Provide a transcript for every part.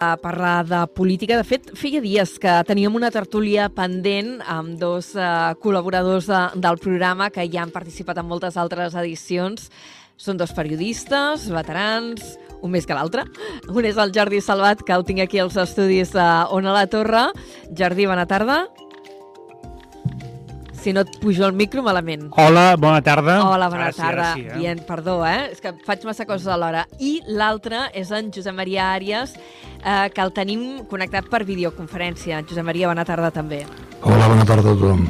a parlar de política. De fet, feia dies que teníem una tertúlia pendent amb dos uh, col·laboradors de, del programa que ja han participat en moltes altres edicions. Són dos periodistes, veterans, un més que l'altre. Un és el Jordi Salvat, que el tinc aquí als estudis d'Ona la Torre. Jordi, bona tarda. Si no et pujo el micro, malament. Hola, bona tarda. Hola, bona ara tarda. Sí, sí, eh? Bien, perdó, eh? És que faig massa coses alhora. I l'altre és en Josep Maria Àries, eh, que el tenim connectat per videoconferència. Josep Maria, bona tarda també. Hola, bona tarda a tothom.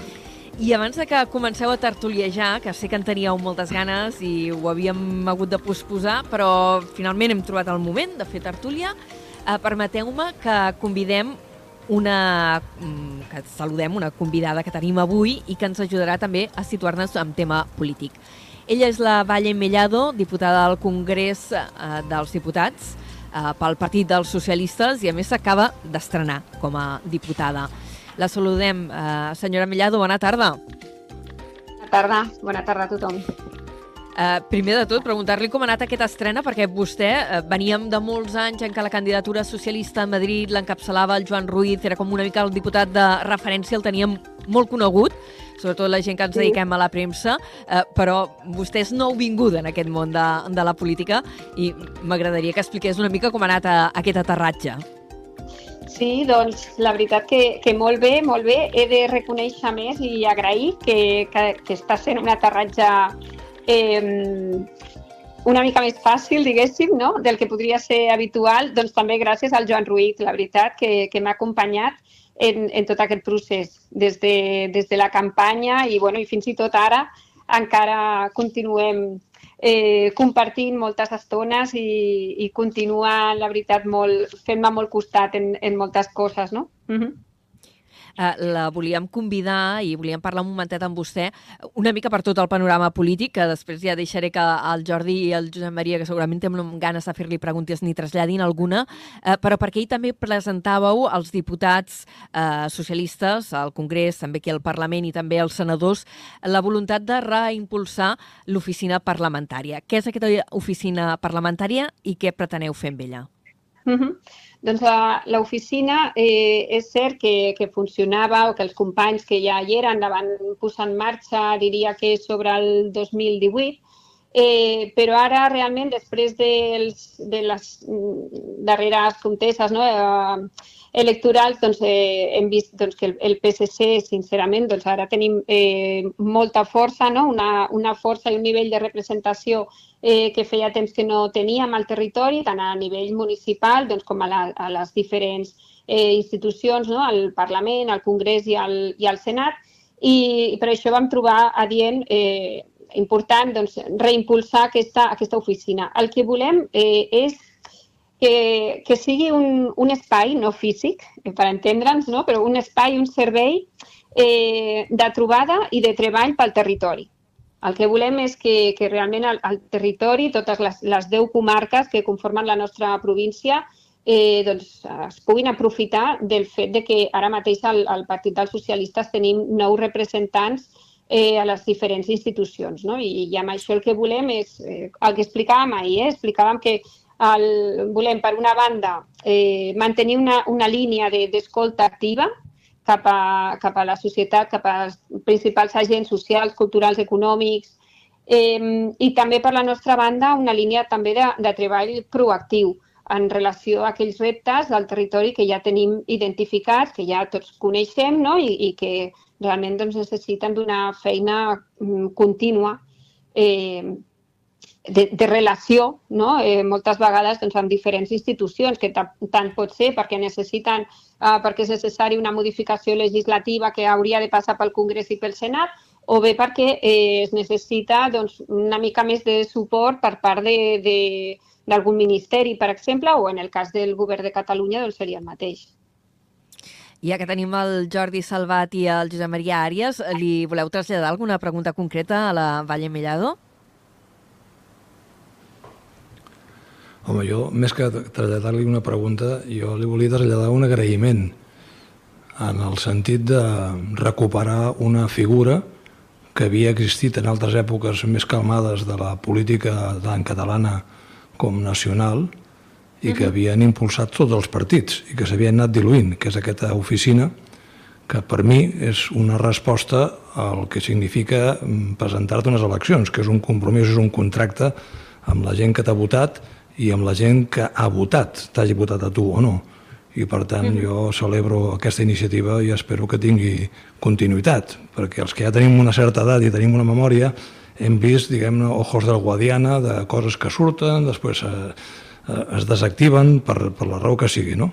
I abans de que comenceu a tertuliejar, que sé que en teníeu moltes ganes i ho havíem hagut de posposar, però finalment hem trobat el moment de fer tertúlia, eh, permeteu-me que convidem una, mm, que saludem una convidada que tenim avui i que ens ajudarà també a situar-nos en tema polític. Ella és la Valle Mellado, diputada del Congrés eh, dels Diputats eh, pel Partit dels Socialistes i a més s'acaba d'estrenar com a diputada. La saludem. Eh, senyora Mellado, bona tarda. Bona tarda. Bona tarda a tothom. Uh, primer de tot, preguntar-li com ha anat aquesta estrena, perquè vostè, uh, veníem de molts anys en què la candidatura socialista a Madrid l'encapçalava el Joan Ruiz, era com una mica el diputat de referència, el teníem molt conegut, sobretot la gent que ens sí. dediquem a la premsa, uh, però vostè és nouvinguda en aquest món de, de la política i m'agradaria que expliqués una mica com ha anat a, a aquest aterratge. Sí, doncs la veritat que, que molt bé, molt bé. He de reconèixer més i agrair que, que, que està sent un aterratge eh, una mica més fàcil, diguéssim, no? del que podria ser habitual, doncs també gràcies al Joan Ruiz, la veritat, que, que m'ha acompanyat en, en tot aquest procés, des de, des de la campanya i, bueno, i fins i tot ara encara continuem eh, compartint moltes estones i, i continua, la veritat, molt, fent-me molt costat en, en moltes coses, no? Uh -huh eh, la volíem convidar i volíem parlar un momentet amb vostè una mica per tot el panorama polític, que després ja deixaré que el Jordi i el Josep Maria, que segurament tenen ganes de fer-li preguntes, ni traslladin alguna, eh, però perquè ell també presentàveu els diputats eh, socialistes al Congrés, també aquí al Parlament i també els senadors, la voluntat de reimpulsar l'oficina parlamentària. Què és aquesta oficina parlamentària i què preteneu fer amb ella? Uh -huh. Doncs l'oficina eh, és cert que, que funcionava o que els companys que ja hi eren la van posar en marxa, diria que sobre el 2018, eh, però ara realment després dels, de les darreres conteses no, eh, electorals doncs, eh, hem vist doncs, que el, el PSC, sincerament, doncs, ara tenim eh, molta força, no? una, una força i un nivell de representació eh, que feia temps que no teníem al territori, tant a nivell municipal doncs, com a, la, a les diferents eh, institucions, no? al Parlament, al Congrés i al, i al Senat, i per això vam trobar adient eh, important doncs, reimpulsar aquesta, aquesta oficina. El que volem eh, és que, que sigui un, un espai, no físic, per entendre'ns, no? però un espai, un servei eh, de trobada i de treball pel territori. El que volem és que, que realment el, el territori, totes les, les 10 comarques que conformen la nostra província, eh, doncs, es puguin aprofitar del fet de que ara mateix al, al Partit dels Socialistes tenim nou representants eh, a les diferents institucions. No? I, I amb això el que volem és, eh, el que explicàvem ahir, eh? explicàvem que el, volem, per una banda, eh, mantenir una, una línia d'escolta de, activa, cap a, cap a la societat, cap als principals agents socials, culturals, econòmics, eh, i també per la nostra banda una línia també de, de treball proactiu en relació a aquells reptes del territori que ja tenim identificats, que ja tots coneixem no? I, i que realment doncs, necessiten d'una feina mm, contínua eh, de, de relació, no? eh, moltes vegades doncs, amb diferents institucions, que tant pot ser perquè necessiten, eh, perquè és necessari una modificació legislativa que hauria de passar pel Congrés i pel Senat, o bé perquè eh, es necessita doncs, una mica més de suport per part d'algun ministeri, per exemple, o en el cas del govern de Catalunya doncs seria el mateix. Ja que tenim el Jordi Salvat i el Josep Maria Àries, li voleu traslladar alguna pregunta concreta a la Valle Mellado? Home, jo, més que traslladar-li una pregunta, jo li volia traslladar un agraïment en el sentit de recuperar una figura que havia existit en altres èpoques més calmades de la política tant catalana com nacional i que havien impulsat tots els partits i que s'havien anat diluint, que és aquesta oficina que per mi és una resposta al que significa mm, presentar-te unes eleccions, que és un compromís, és un contracte amb la gent que t'ha votat i amb la gent que ha votat, t'hagi votat a tu o no. I per tant mm -hmm. jo celebro aquesta iniciativa i espero que tingui continuïtat, perquè els que ja tenim una certa edat i tenim una memòria hem vist, diguem-ne, ojos del Guadiana, de coses que surten, després eh, es desactiven per, per la raó que sigui, no?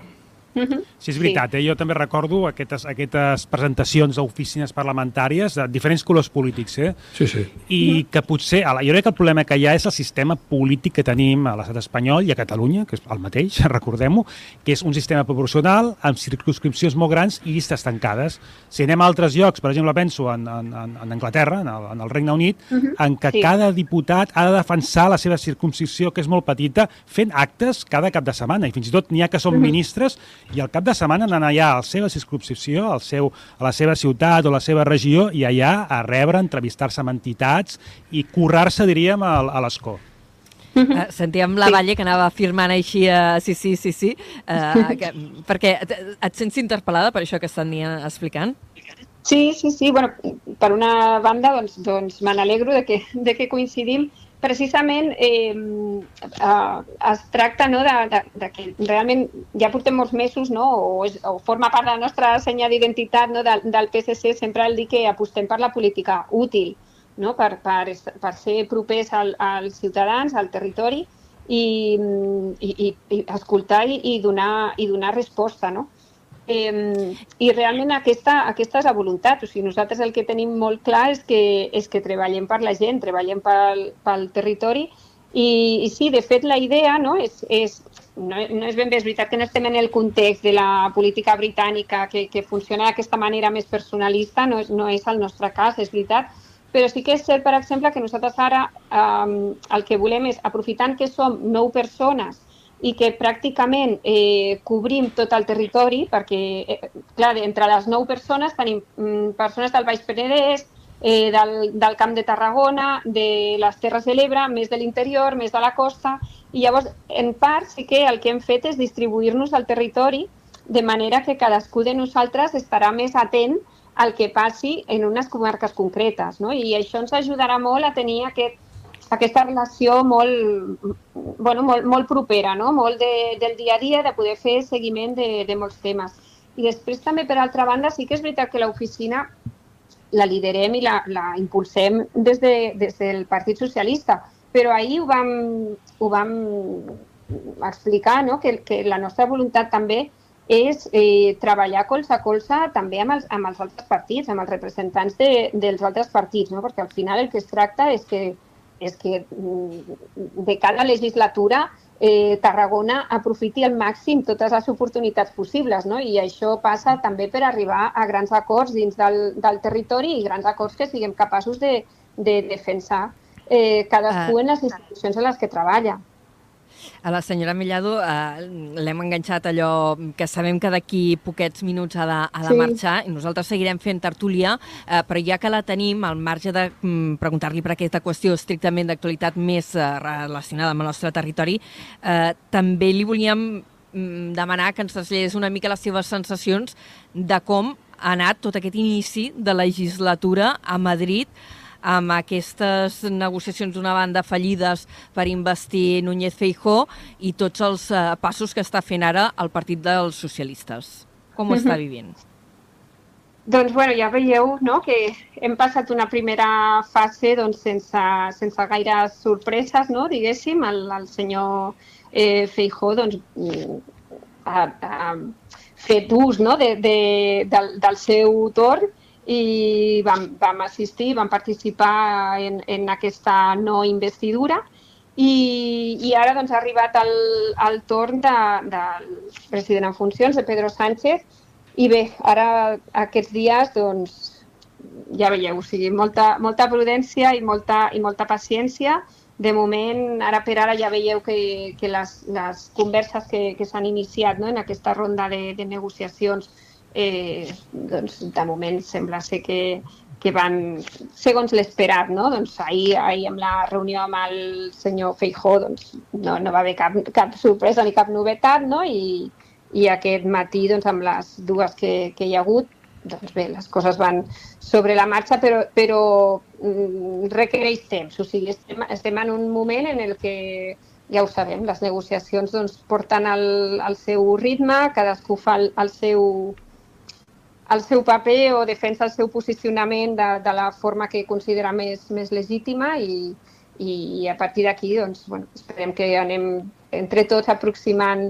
Uh -huh. Sí, és veritat. Sí. Eh? Jo també recordo aquestes, aquestes presentacions d'oficines parlamentàries de diferents colors polítics. Eh? Sí, sí. I uh -huh. que potser... Jo crec que el problema que hi ha és el sistema polític que tenim a l'estat espanyol i a Catalunya, que és el mateix, recordem-ho, que és un sistema proporcional amb circunscripcions molt grans i llistes tancades. Si anem a altres llocs, per exemple, penso en, en, en Anglaterra, en el, en el Regne Unit, uh -huh. en què sí. cada diputat ha de defensar la seva circunscripció, que és molt petita, fent actes cada cap de setmana. I fins i tot n'hi ha que són uh -huh. ministres i al cap de setmana anar allà a la seva circunscripció, al seu, a la seva ciutat o la seva regió i allà a rebre, entrevistar-se amb entitats i currar-se, diríem, a, a l'escó. Uh, sentíem la sí. Valle que anava afirmant així, uh, sí, sí, sí, sí, uh, que, perquè et, et sents interpel·lada per això que estan explicant? Sí, sí, sí. Bueno, per una banda, doncs, doncs me n'alegro de, que, de que coincidim precisament eh, eh, es tracta no, de, de, de que realment ja portem molts mesos no, o, és, o forma part de la nostra senya d'identitat no, del, del PSC sempre el dir que apostem per la política útil, no, per, per, per ser propers al, als ciutadans, al territori i, i, i, i escoltar i, i, donar, i donar resposta. No? Eh, I realment aquesta, aquesta és la voluntat. O sigui, nosaltres el que tenim molt clar és que, és que treballem per la gent, treballem pel, pel territori i, i sí, de fet, la idea no, és, és, no, no és ben bé, és veritat que no estem en el context de la política britànica que, que funciona d'aquesta manera més personalista, no és, no és el nostre cas, és veritat, però sí que és cert, per exemple, que nosaltres ara eh, el que volem és, aprofitant que som nou persones i que pràcticament eh, cobrim tot el territori, perquè, eh, clar, entre les nou persones tenim mm, persones del Baix Penedès, eh, del, del Camp de Tarragona, de les Terres de l'Ebre, més de l'interior, més de la costa, i llavors, en part, sí que el que hem fet és distribuir-nos al territori de manera que cadascú de nosaltres estarà més atent al que passi en unes comarques concretes, no? I això ens ajudarà molt a tenir aquest aquesta relació molt, bueno, molt, molt propera, no? molt de, del dia a dia, de poder fer seguiment de, de molts temes. I després també, per altra banda, sí que és veritat que l'oficina la liderem i la, la impulsem des, de, des del Partit Socialista, però ahir ho vam, ho vam explicar, no? que, que la nostra voluntat també és eh, treballar colze a colze també amb els, amb els altres partits, amb els representants de, dels altres partits, no? perquè al final el que es tracta és que és que mm, de cada legislatura eh, Tarragona aprofiti al màxim totes les oportunitats possibles, no? I això passa també per arribar a grans acords dins del, del territori i grans acords que siguem capaços de, de defensar eh, cadascú ah. en les institucions en les que treballa. A la senyora Millado eh, l'hem enganxat allò que sabem que d'aquí poquets minuts ha de, ha de sí. marxar i nosaltres seguirem fent tertúlia, eh, però ja que la tenim, al marge de mm, preguntar-li per aquesta qüestió estrictament d'actualitat més eh, relacionada amb el nostre territori, eh, també li volíem mm, demanar que ens traslladés una mica les seves sensacions de com ha anat tot aquest inici de legislatura a Madrid amb aquestes negociacions d'una banda fallides per investir Núñez Feijó i tots els eh, passos que està fent ara el Partit dels Socialistes. Com ho està mhm. vivint? Doncs bueno, ja veieu no, que hem passat una primera fase doncs, sense, sense gaires sorpreses, no, diguéssim. El, el senyor eh, Feijó doncs, ha, ha fet ús no, de, de, del, del seu torn i vam, vam assistir, vam participar en, en aquesta no investidura i, i ara doncs, ha arribat el, el torn de, del president en funcions, de Pedro Sánchez, i bé, ara aquests dies doncs, ja veieu, o sigui, molta, molta prudència i molta, i molta paciència. De moment, ara per ara ja veieu que, que les, les converses que, que s'han iniciat no, en aquesta ronda de, de negociacions eh, doncs, de moment sembla ser que, que van, segons l'esperat, no? Doncs ahir, ahir amb la reunió amb el senyor Feijó doncs no, no va haver cap, cap sorpresa ni cap novetat, no? I, i aquest matí, doncs, amb les dues que, que hi ha hagut, doncs bé, les coses van sobre la marxa, però, però mm, requereix temps. O sigui, estem, estem en un moment en el que, ja ho sabem, les negociacions doncs, porten el, el seu ritme, cadascú fa el, el seu el seu paper o defensa el seu posicionament de, de la forma que considera més, més legítima i, i a partir d'aquí doncs, bueno, esperem que anem entre tots aproximant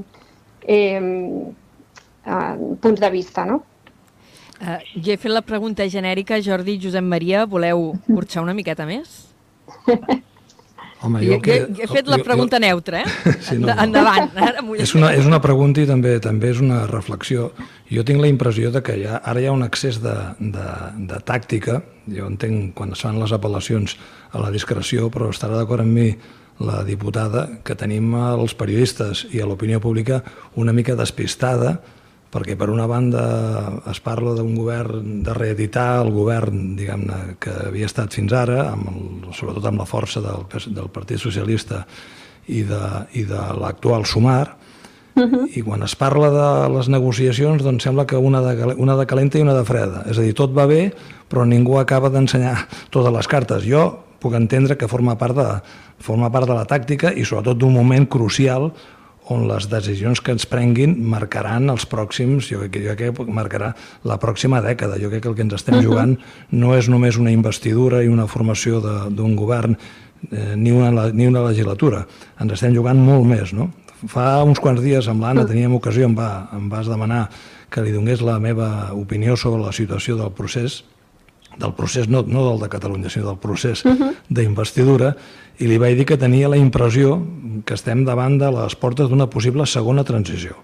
eh, punts de vista. No? Uh, jo he fet la pregunta genèrica, Jordi i Josep Maria, voleu burxar una miqueta més? Home, jo, que, jo, he fet la pregunta jo, neutra, eh? Sí, no, Endavant. Ara és, una, és una pregunta i també també és una reflexió. Jo tinc la impressió de que ha, ara hi ha un excés de, de, de tàctica. Jo entenc quan es fan les apel·lacions a la discreció, però estarà d'acord amb mi la diputada que tenim els periodistes i a l'opinió pública una mica despistada perquè per una banda es parla d'un govern de reeditar el govern diguem-ne que havia estat fins ara, amb el, sobretot amb la força del, del Partit Socialista i de, i de l'actual Sumar, uh -huh. i quan es parla de les negociacions doncs sembla que una de, una de calenta i una de freda. És a dir, tot va bé, però ningú acaba d'ensenyar totes les cartes. Jo puc entendre que forma part de, forma part de la tàctica i sobretot d'un moment crucial on les decisions que ens prenguin marcaran els pròxims, jo crec, jo crec que marcarà la pròxima dècada. Jo crec que el que ens estem jugant no és només una investidura i una formació d'un govern eh, ni, una, ni una legislatura. Ens estem jugant molt més, no? Fa uns quants dies amb l'Anna teníem ocasió, em, va, em vas demanar que li donés la meva opinió sobre la situació del procés, del procés no, no del de Catalunya, sinó del procés uh -huh. d'investidura, i li vaig dir que tenia la impressió que estem davant de les portes d'una possible segona transició.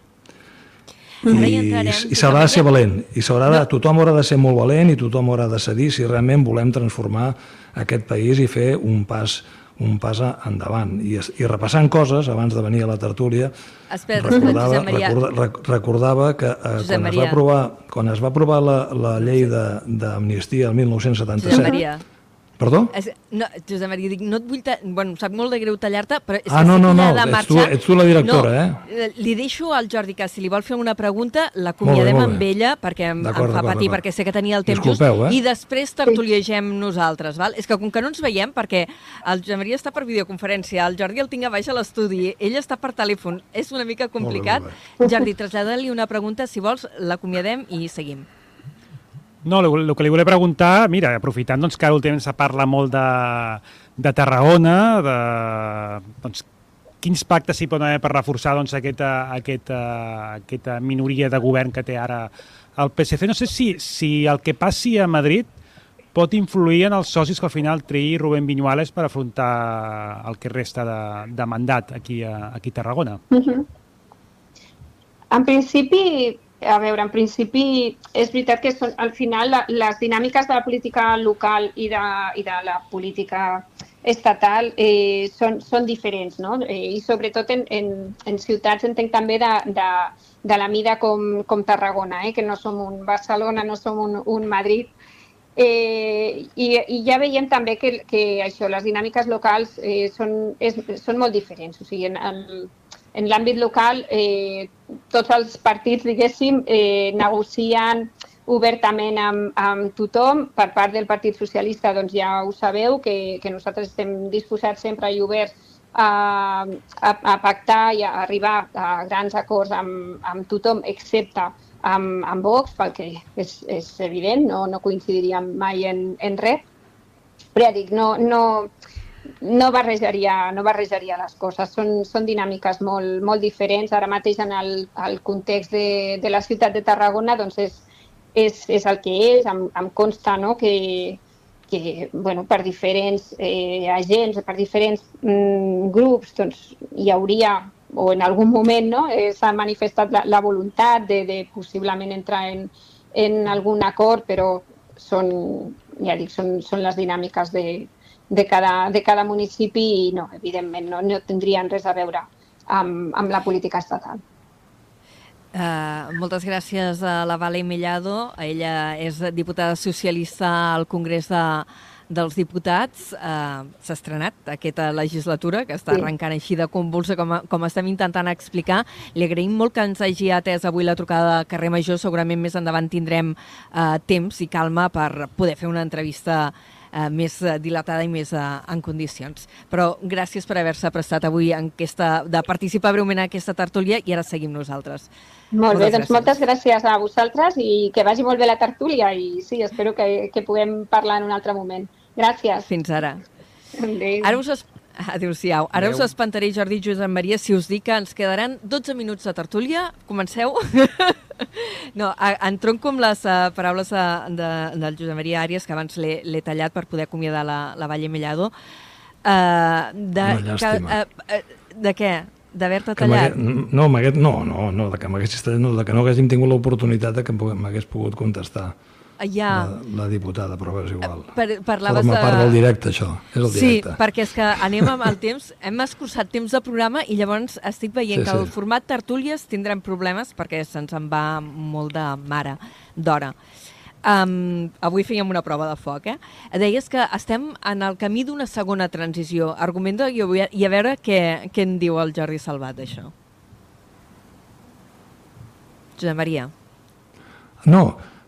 I, i s'haurà de ser valent i s'haurà de, tothom haurà de ser molt valent i tothom haurà de cedir si realment volem transformar aquest país i fer un pas un pas endavant. I, i repassant coses, abans de venir a la tertúlia, espera, recordava, recorda, recordava que eh, quan, es va aprovar, quan es va aprovar la, la llei d'amnistia el 1977, Perdó? Es, no, Josep Maria, dic, no et vull... Ta... Bueno, sap molt de greu tallar-te, però és ah, que no, no, no, de marxa... ets, tu, ets tu la directora, no, eh? Li deixo al Jordi que si li vol fer una pregunta, l'acomiadem amb ella, perquè em, em fa patir, perquè sé que tenia el temps Disculpeu, just, eh? i després tertuliegem nosaltres, val? És que com que no ens veiem, perquè el Josep Maria està per videoconferència, el Jordi el tinc a baix a l'estudi, ell està per telèfon, és una mica complicat. Molt bé, molt bé. Jordi, trasllada-li una pregunta, si vols, l'acomiadem i seguim. No, el, que li volia preguntar, mira, aprofitant doncs, que ara últimament se parla molt de, de Tarragona, de, doncs, quins pactes s'hi poden haver per reforçar doncs, aquesta, aquesta, aquesta minoria de govern que té ara el PSC. No sé si, si el que passi a Madrid pot influir en els socis que al final triï Rubén Viñuales per afrontar el que resta de, de mandat aquí a, aquí a Tarragona. Uh mhm. -huh. En principi, a veure, en principi és veritat que són, al final la, les dinàmiques de la política local i de, i de la política estatal eh, són, són diferents, no? Eh, I sobretot en, en, en ciutats entenc també de, de, de la mida com, com Tarragona, eh? que no som un Barcelona, no som un, un Madrid, Eh, i, I ja veiem també que, que això, les dinàmiques locals eh, són, és, són molt diferents. O sigui, en, en, en l'àmbit local eh, tots els partits, diguéssim, eh, negocien obertament amb, amb tothom. Per part del Partit Socialista, doncs ja ho sabeu, que, que nosaltres estem disposats sempre i oberts a, a, a pactar i a arribar a grans acords amb, amb tothom, excepte amb, amb Vox, perquè és, és evident, no, no coincidiríem mai en, en res. Però ja dic, no, no, no barrejaria, no barrejaria les coses. Són, són dinàmiques molt, molt diferents. Ara mateix en el, el context de, de la ciutat de Tarragona doncs és, és, és el que és. Em, em consta no, que, que bueno, per diferents eh, agents, per diferents mm, grups, doncs, hi hauria o en algun moment no, eh, s'ha manifestat la, la voluntat de, de possiblement entrar en, en algun acord, però són, ja dic, són, són les dinàmiques de, de cada, de cada municipi i no, evidentment, no, no tindrien res a veure amb, amb la política estatal. Uh, moltes gràcies a la Vale Mellado. Ella és diputada socialista al Congrés de, dels Diputats. Uh, S'ha estrenat aquesta legislatura, que està sí. arrencant així de convulsa, com, a, com estem intentant explicar. Li agraïm molt que ens hagi atès avui la trucada de carrer Major. Segurament més endavant tindrem uh, temps i calma per poder fer una entrevista eh, més dilatada i més eh, en condicions. Però gràcies per haver-se prestat avui en aquesta, de participar breument en aquesta tertúlia i ara seguim nosaltres. Molt bé, doncs moltes gràcies a vosaltres i que vagi molt bé la tertúlia i sí, espero que, que puguem parlar en un altre moment. Gràcies. Fins ara. Adéu. Ara us. Adéu-siau. Ara Adéu. us espantaré, Jordi i Josep Maria, si us dic que ens quedaran 12 minuts de tertúlia. Comenceu? no, entronco amb les uh, paraules de, de, del Josep Maria Àries, que abans l'he tallat per poder acomiadar la, la Valle Mellado. Uh, de, Una llàstima. Que, uh, uh, de què? d'haver-te tallat? No, no, no, no, de que no, de que no haguéssim tingut l'oportunitat de que m'hagués pogut contestar ja. la, la diputada, però és igual. Per, parlaves Forma de... part del directe, això. És el directe. Sí, perquè és que anem amb el temps, hem escurçat temps de programa i llavors estic veient sí, que sí. el format tertúlies tindrem problemes perquè se'ns en va molt de mare d'hora. Um, avui fèiem una prova de foc, eh? Deies que estem en el camí d'una segona transició. Argumenta i a veure què, què en diu el Jordi Salvat d'això. Josep Maria. No,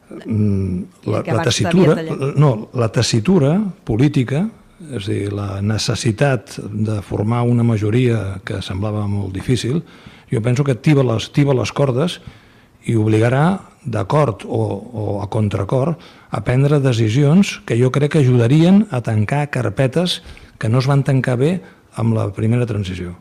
la, la tessitura, no, la tessitura política, és a dir, la necessitat de formar una majoria que semblava molt difícil, jo penso que activa les, activa les cordes i obligarà d'acord o, o a contracor a prendre decisions que jo crec que ajudarien a tancar carpetes que no es van tancar bé amb la primera transició.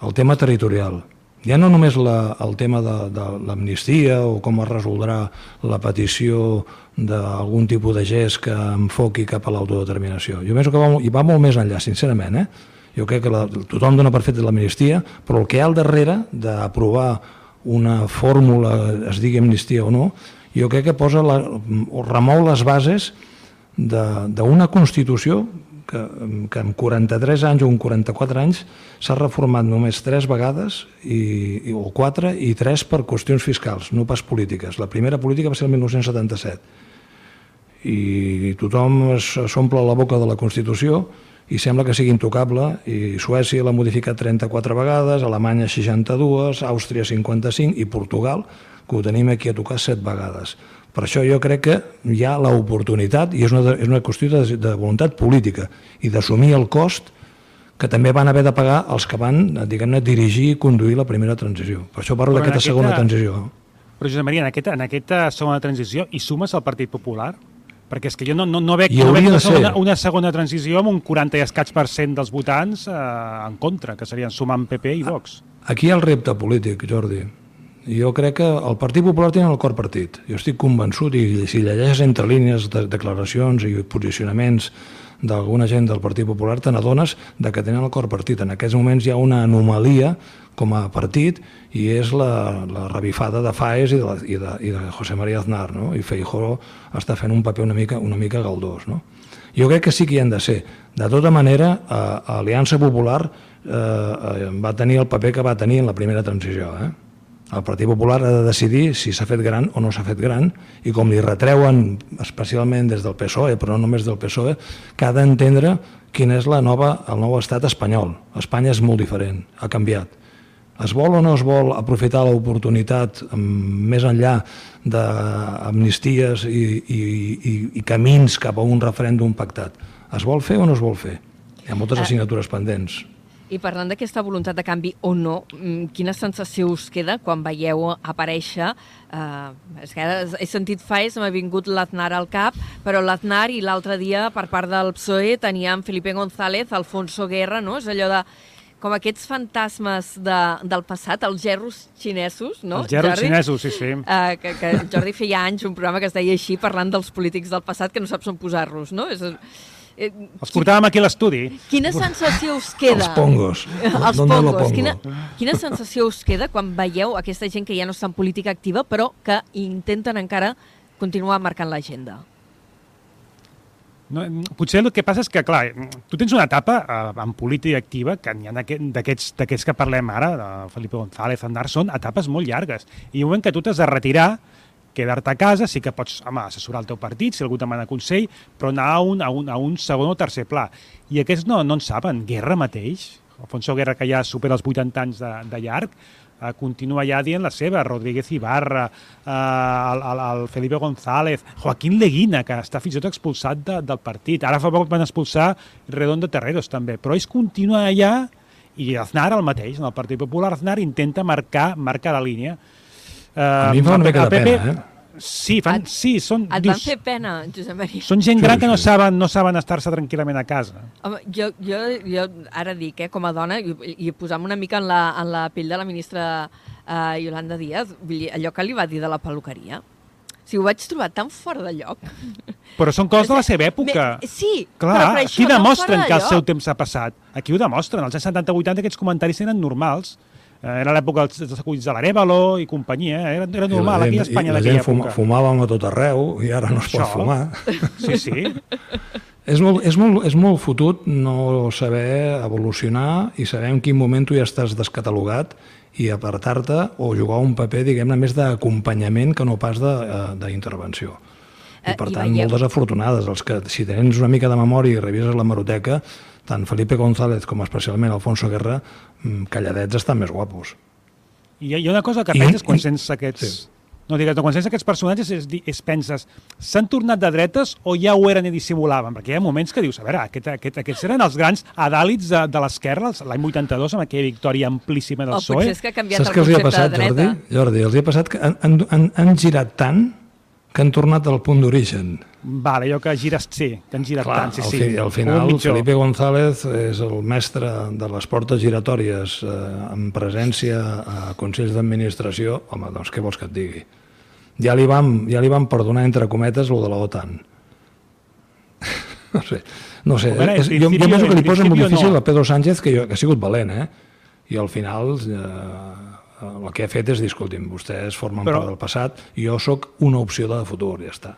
El tema territorial. Ja no només la, el tema de, de l'amnistia o com es resoldrà la petició d'algun tipus de gest que enfoqui cap a l'autodeterminació. Jo penso que va, i va molt més enllà, sincerament. Eh? Jo crec que la, tothom dona per fet l'amnistia, però el que hi ha al darrere d'aprovar una fórmula, es digui amnistia o no, jo crec que posa la, o remou les bases d'una Constitució que, que en 43 anys o en 44 anys s'ha reformat només tres vegades, i, i, o quatre, i tres per qüestions fiscals, no pas polítiques. La primera política va ser el 1977. I tothom s'omple la boca de la Constitució i sembla que sigui intocable i Suècia l'ha modificat 34 vegades, Alemanya 62, Àustria 55 i Portugal, que ho tenim aquí a tocar 7 vegades. Per això jo crec que hi ha l'oportunitat, i és una, és una qüestió de, de voluntat política, i d'assumir el cost que també van haver de pagar els que van, diguem-ne, dirigir i conduir la primera transició. Per això parlo d'aquesta segona transició. Però, Josep Maria, en aquesta, en aquesta segona transició hi sumes el Partit Popular? Perquè és que jo no, no, no veig, no veig una, segona, una segona transició amb un 40 i escaig per cent dels votants eh, en contra, que serien sumant PP i Vox. Aquí hi ha el repte polític, Jordi. Jo crec que el Partit Popular té el cor partit. Jo estic convençut, i si llegeixes entre línies de declaracions i posicionaments d'alguna gent del Partit Popular, te n'adones que tenen el cor partit. En aquests moments hi ha una anomalia com a partit i és la, la revifada de Faes i de, i de, i de José María Aznar, no? i Feijó està fent un paper una mica, una mica galdós. No? Jo crec que sí que hi han de ser. De tota manera, eh, Aliança Popular eh, eh, va tenir el paper que va tenir en la primera transició. Eh? El Partit Popular ha de decidir si s'ha fet gran o no s'ha fet gran i com li retreuen especialment des del PSOE, però no només del PSOE, que ha d'entendre quin és la nova, el nou estat espanyol. Espanya és molt diferent, ha canviat es vol o no es vol aprofitar l'oportunitat més enllà d'amnisties i, i, i, i camins cap a un referèndum pactat? Es vol fer o no es vol fer? Hi ha moltes eh, assignatures pendents. I parlant d'aquesta voluntat de canvi o no, mm, quina sensació us queda quan veieu aparèixer... Eh, és que he sentit faes, m'ha vingut l'Aznar al cap, però l'Aznar i l'altre dia per part del PSOE teníem Felipe González, Alfonso Guerra, no? És allò de com aquests fantasmes de, del passat, els gerros xinesos, no? Els gerros Jordi? xinesos, sí, sí. Uh, que, que Jordi feia anys un programa que es deia així, parlant dels polítics del passat, que no saps on posar-los, no? És, eh, els portàvem aquí a l'estudi. Quina sensació us queda? Els pongos. Els pongos. Pongo? Quina, quina sensació us queda quan veieu aquesta gent que ja no està en política activa, però que intenten encara continuar marcant l'agenda? No, potser el que passa és que, clar, tu tens una etapa eh, en política activa, que n'hi ha d'aquests d'aquests que parlem ara, de Felipe González, Andar, són etapes molt llargues. I un moment que tu t'has de retirar, quedar-te a casa, sí que pots home, assessorar el teu partit, si algú demana consell, però anar a un, a un, a un segon o tercer pla. I aquests no, no en saben. Guerra mateix, Alfonso Guerra, que ja supera els 80 anys de, de llarg, eh, continua ja dient la seva, Rodríguez Ibarra, eh, el, el, el Felipe González, Joaquín Leguina, que està fins i tot expulsat de, del partit. Ara fa poc van expulsar Redondo Terreros, també. Però ells continuen allà i Aznar el mateix, en el Partit Popular, Aznar intenta marcar, marcar la línia. Uh, a mi em fa una mica de pena, eh? Sí, fan, Et- sí, són, Et dius, van fer pena, Josep Maria. són gent Sí, gran que no saben, no saben estar-se tranquil·lament a casa. Home, jo, jo, jo ara dic, eh, com a dona, i, i posar-me una mica en la, en la pell de la ministra eh, Yolanda Díaz, vull dir, allò que li va dir de la peluqueria, si ho vaig trobar tan fora de lloc. Però són coses de la seva època. Me, sí, Clar, però per això aquí demostren que el seu temps ha passat. Aquí ho demostren. Als anys 70-80 aquests comentaris eren normals. Eh, Era l'època dels, dels acudits de l'Arevalo i companyia. eh? Era, era I normal la aquí a gent, Espanya i la d'aquella gent fuma, època. fumàvem a tot arreu i ara no es pot Això. fumar. Sí, sí. És molt, és, molt, és molt fotut no saber evolucionar i saber en quin moment tu ja estàs descatalogat i apartar-te o jugar un paper, diguem-ne, més d'acompanyament que no pas de, eh, d'intervenció. I, per i tant, veieu- molt desafortunades. Els que, si tens una mica de memòria i revises la maroteca, tant Felipe González com especialment Alfonso Guerra, mm, calladets estan més guapos. I hi ha- una cosa que I- penses quan sents aquests... sí. No, digues, quan sents aquests personatges és, és penses, s'han tornat de dretes o ja ho eren i dissimulaven? Perquè hi ha moments que dius, a veure, aquest, aquest, aquests eren els grans adàlits de, de l'esquerra, l'any 82, amb aquella victòria amplíssima del O PSOE. potser és que ha canviat Saps el què els hi ha concepte passat, de dreta. Jordi? Jordi, els hi ha passat que han, han, han, han girat tant que han tornat al punt d'origen. Vale, allò que gires, sí, que han girat tant, sí, al, sí. fi, al Un final. Felipe González és el mestre de les portes giratòries eh, en presència a consells d'administració. Home, doncs què vols que et digui? Ja li vam, ja li vam perdonar, entre cometes, lo de la OTAN. no sé, no sé. En és, jo, jo penso que li posa molt difícil no. a Pedro Sánchez, que, jo, que ha sigut valent, eh? I al final eh, el que ha fet és dir, escolti'm, vostès formen Però- part del passat, jo sóc una opció de futur, ja està.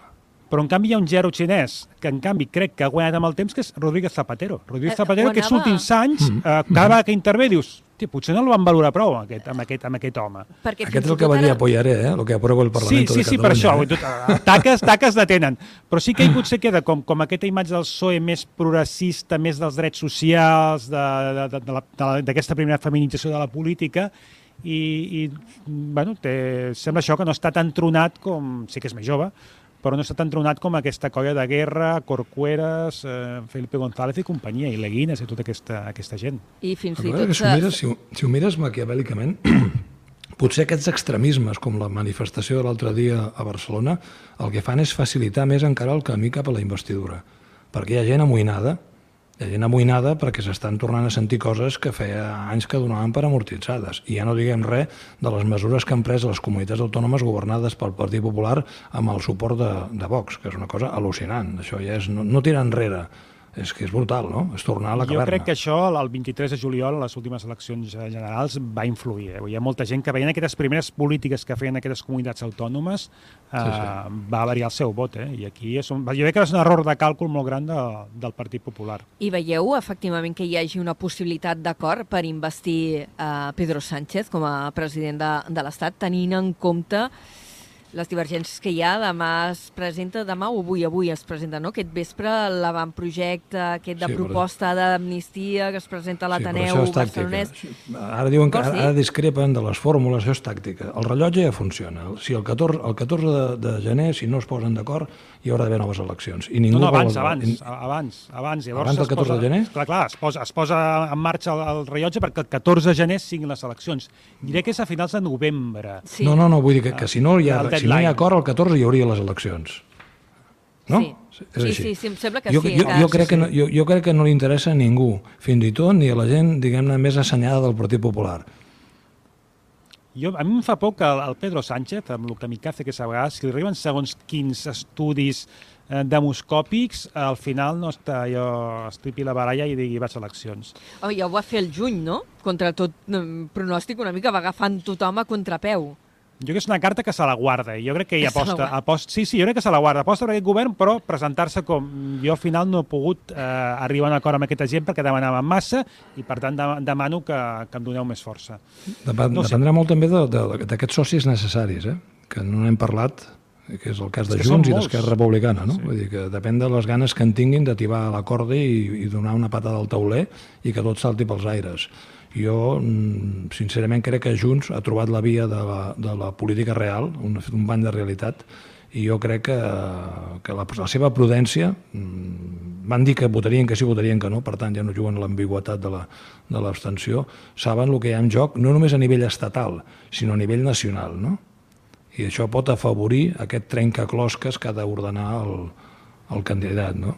Però en canvi hi ha un zero xinès, que en canvi crec que ha guanyat amb el temps, que és Rodríguez Zapatero. Rodríguez Eh, Zapatero, ho aquests anava- últims anys, Mm. eh, cada vegada que intervé dius, "Hòstia, potser no el van valorar prou, aquest, amb, aquest, amb aquest home. Perquè Aquest és el que va dir ara- apoyaré, eh? el que apruebo el Sí, Parlamento sí, de sí, Catalunya. per això. eh? Taques, taques detenen. Però sí que ell potser queda com, com aquesta imatge del PSOE més progressista, més dels drets socials, de- de- de- de la- de d'aquesta primera feminització de la política, i, i bueno, té, sembla això que no està tan tronat com... Sí que és més jove, però no està tan tronat com aquesta colla de guerra, Corcueras, eh, Felipe González i companyia, i Leguines i tota aquesta, aquesta gent. I fins i que tot... si ho mires, si, ho- si ho mires maquiavèlicament, potser aquests extremismes, com la manifestació de l'altre dia a Barcelona, el que fan és facilitar més encara el camí cap a la investidura. Perquè hi ha gent amoïnada, hi ha gent amoïnada perquè s'estan tornant a sentir coses que feia anys que donaven per amortitzades. I ja no diguem res de les mesures que han pres les comunitats autònomes governades pel Partit Popular amb el suport de, de Vox, que és una cosa al·lucinant. Això ja és no, no tirar enrere, és que és brutal, no? És tornar a la Jo caverna. crec que això, el 23 de juliol, a les últimes eleccions generals, va influir. Eh? Hi ha molta gent que veient aquestes primeres polítiques que feien aquestes comunitats autònomes eh, Sí, sí. va variar el seu vot. Eh? I aquí és un, jo crec que és un error de càlcul molt gran de, del Partit Popular. I veieu, efectivament, que hi hagi una possibilitat d'acord per investir eh, Pedro Sánchez com a president de, de l'Estat, tenint en compte les divergències que hi ha. Demà es presenta, demà o avui, avui es presenta, no?, aquest vespre, l'avantprojecte aquest de Sí, però- proposta d'amnistia que es presenta a però l'Ateneu tàctica. barcelonès. Ara diuen que ara, ara discrepen de les fórmules, això és tàctica. El rellotge ja funciona. Si el 14, el 14 de, de gener, si no es posen d'acord, hi haurà d'haver noves eleccions. I ningú No, no, vol- abans, abans, abans, abans. Llavors Abans del es 14 de posa, gener? Clar, clar, es posa, es posa en marxa el, el rellotge perquè el 14 de gener siguin les eleccions. Diré que és a finals de novembre. Sí. No, no, no, vull dir que, que si, no hi ha, El si no hi ha acord, el 14 hi hauria les eleccions. No? Sí. És Sí, així. sí, sí, em sembla que jo, sí, Jo, que- jo, crec que no, jo, jo crec que no li interessa a ningú, fins i tot ni a la gent, diguem-ne, més assenyada del Partit Popular. Jo, a mi em fa por que el, el Pedro Sánchez, amb el kamikaze que vegades, si li arriben segons quins estudis eh, demoscòpics, al final no està jo estripi la baralla i digui vaig a eleccions. Oh, ja ho va fer el juny, no? Contra tot mm, pronòstic, una mica va agafant tothom a contrapeu. Jo crec que és una carta que se la guarda i jo crec que hi aposta, aposta. Sí, sí, jo crec que se la guarda. Aposta per aquest govern, però presentar-se com... Jo al final no he pogut eh, arribar a un acord amb aquesta gent perquè demanàvem massa i per tant de, demano que, que em doneu més força. Depèn, No sé. dependrà molt també d'aquests socis necessaris, eh? que no n'hem parlat, que és el cas de Junts i d'Esquerra Republicana. No? Sí. Vull dir que depèn de les ganes que en tinguin de tibar la corda i, i donar una patada al tauler i que tot salti pels aires. Jo, mm, sincerament, crec que Junts ha trobat la via de la, de la política real, un, un bany de realitat, i jo crec que, que la, la seva prudència mm, van dir que votarien que sí, votarien que no, per tant ja no juguen a l'ambigüetat de la- de l'abstenció, saben el que hi ha en joc, no només a nivell estatal, sinó a nivell nacional, no? I això pot afavorir aquest trencaclosques que ha d'ordenar el, el candidat, no?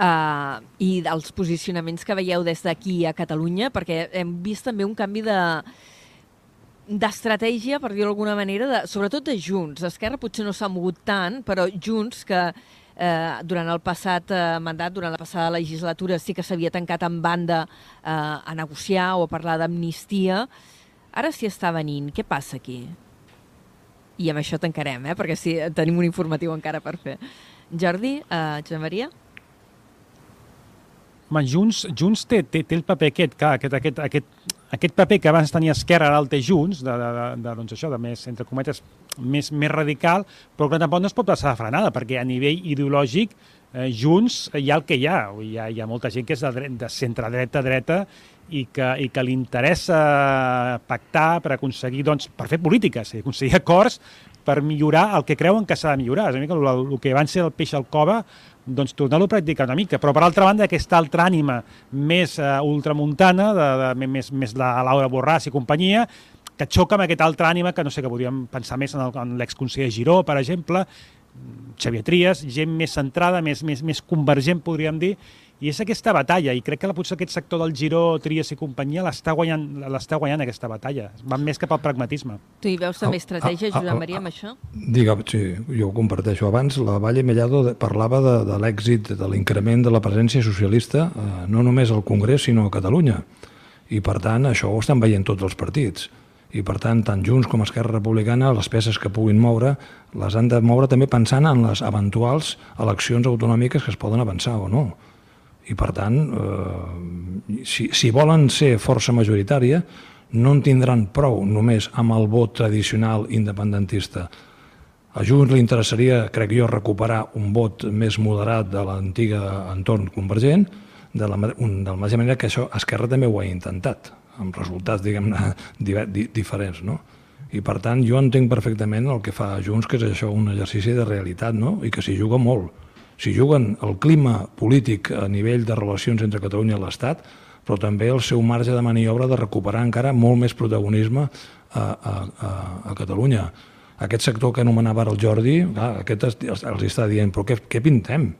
Uh, I dels posicionaments que veieu des d'aquí a Catalunya, perquè hem vist també un canvi de d'estratègia, per dir-ho d'alguna manera, de, sobretot de Junts. Esquerra potser no s'ha mogut tant, però Junts, que eh, durant el passat eh, mandat, durant la passada legislatura, sí que s'havia tancat en banda eh, a negociar o a parlar d'amnistia, ara s'hi està venint. Què passa aquí? I amb això tancarem, eh? perquè sí, tenim un informatiu encara per fer. Jordi, eh, Josep Maria? Home, Junts, Junts té, té, té el paper aquest, clar, aquest, aquest, aquest, aquest paper que abans tenia Esquerra, ara el té Junts, de, de, de, de, doncs això, de més, entre cometes, més, més radical, però que tampoc no es pot passar de frenada, perquè a nivell ideològic eh, Junts hi ha el que hi ha. Hi ha, hi ha molta gent que és de, dret, de centre-dreta, dreta, i que, i que li interessa pactar per aconseguir, doncs, per fer polítiques, aconseguir acords per millorar el que creuen que s'ha de millorar. És una mica el, el que van ser el peix al cova, doncs tornar-lo a practicar una mica. Però per altra banda, aquesta altra ànima més uh, ultramuntana, de, de, més, més la Laura Borràs i companyia, que xoca amb aquesta altra ànima que no sé, que podríem pensar més en el- en l'exconseller Giró, per exemple, Xavier Trias, gent més centrada, més, més, més convergent, podríem dir, i és aquesta batalla, i crec que la- potser aquest sector del Giró, Trias i companyia l'està guanyant, l'està guanyant aquesta batalla. Van més cap al pragmatisme. Tu hi veus també Ah, estratègia, ah, ah, Josep ah, Maria, ah. amb això? Digue, sí, jo ho comparteixo. Abans la Valle Mellado parlava de, de l'èxit, de l'increment de la presència socialista, eh, no només al Congrés, sinó a Catalunya. I, per tant, això ho estan veient tots els partits. I, per tant, tant Junts com Esquerra Republicana, les peces que puguin moure, les han de moure també pensant en les eventuals eleccions autonòmiques que es poden avançar o no. I, per tant, eh, si, si volen ser força majoritària, no en tindran prou només amb el vot tradicional independentista. A Junts li interessaria, crec jo, recuperar un vot més moderat de l'antiga entorn convergent, de la, un, de la mateixa manera que això Esquerra també ho ha intentat, amb resultats, diguem-ne, diver- di, diferents, no? I, per tant, jo entenc perfectament el que fa Junts, que és això, un exercici de realitat, no? I que s'hi juga molt. S'hi juguen el clima polític a nivell de relacions entre Catalunya i l'Estat, però també el seu marge de maniobra de recuperar encara molt més protagonisme a, a, a, a Catalunya. Aquest sector que anomenava ara el Jordi, clar, aquest es- els, està dient, però què, què pintem?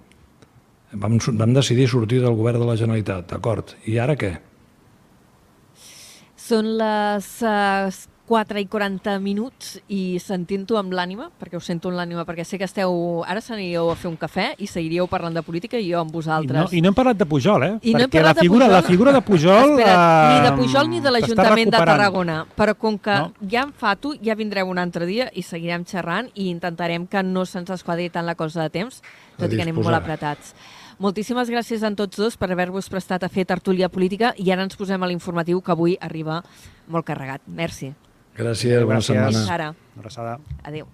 Vam, vam decidir sortir del govern de la Generalitat, d'acord, i ara què? Són les uh, 4 i 40 minuts i sentint-ho amb l'ànima, perquè us sento amb l'ànima, perquè sé que esteu... Ara s'aniríeu a fer un cafè i seguiríeu parlant de política i jo amb I no, vosaltres. I no hem parlat de Pujol, eh? I no hem Perquè parlat la de figura, Pujol. la figura de Pujol... Espera't, ni de eh, Pujol ni de l'Ajuntament de. Tarragona, però com que No? ja em fato, ja vindreu un altre dia i seguirem xerrant i intentarem que no se'ns esquadri tant la cosa de temps, tot i que anem molt apretats. Moltíssimes gràcies a tots dos per haver-vos prestat a fer tertúlia política i ara ens posem a l'informatiu que avui arriba molt carregat. Merci. Gràcies, bona Gràcies. setmana. Fins ara. Una abraçada. Adéu.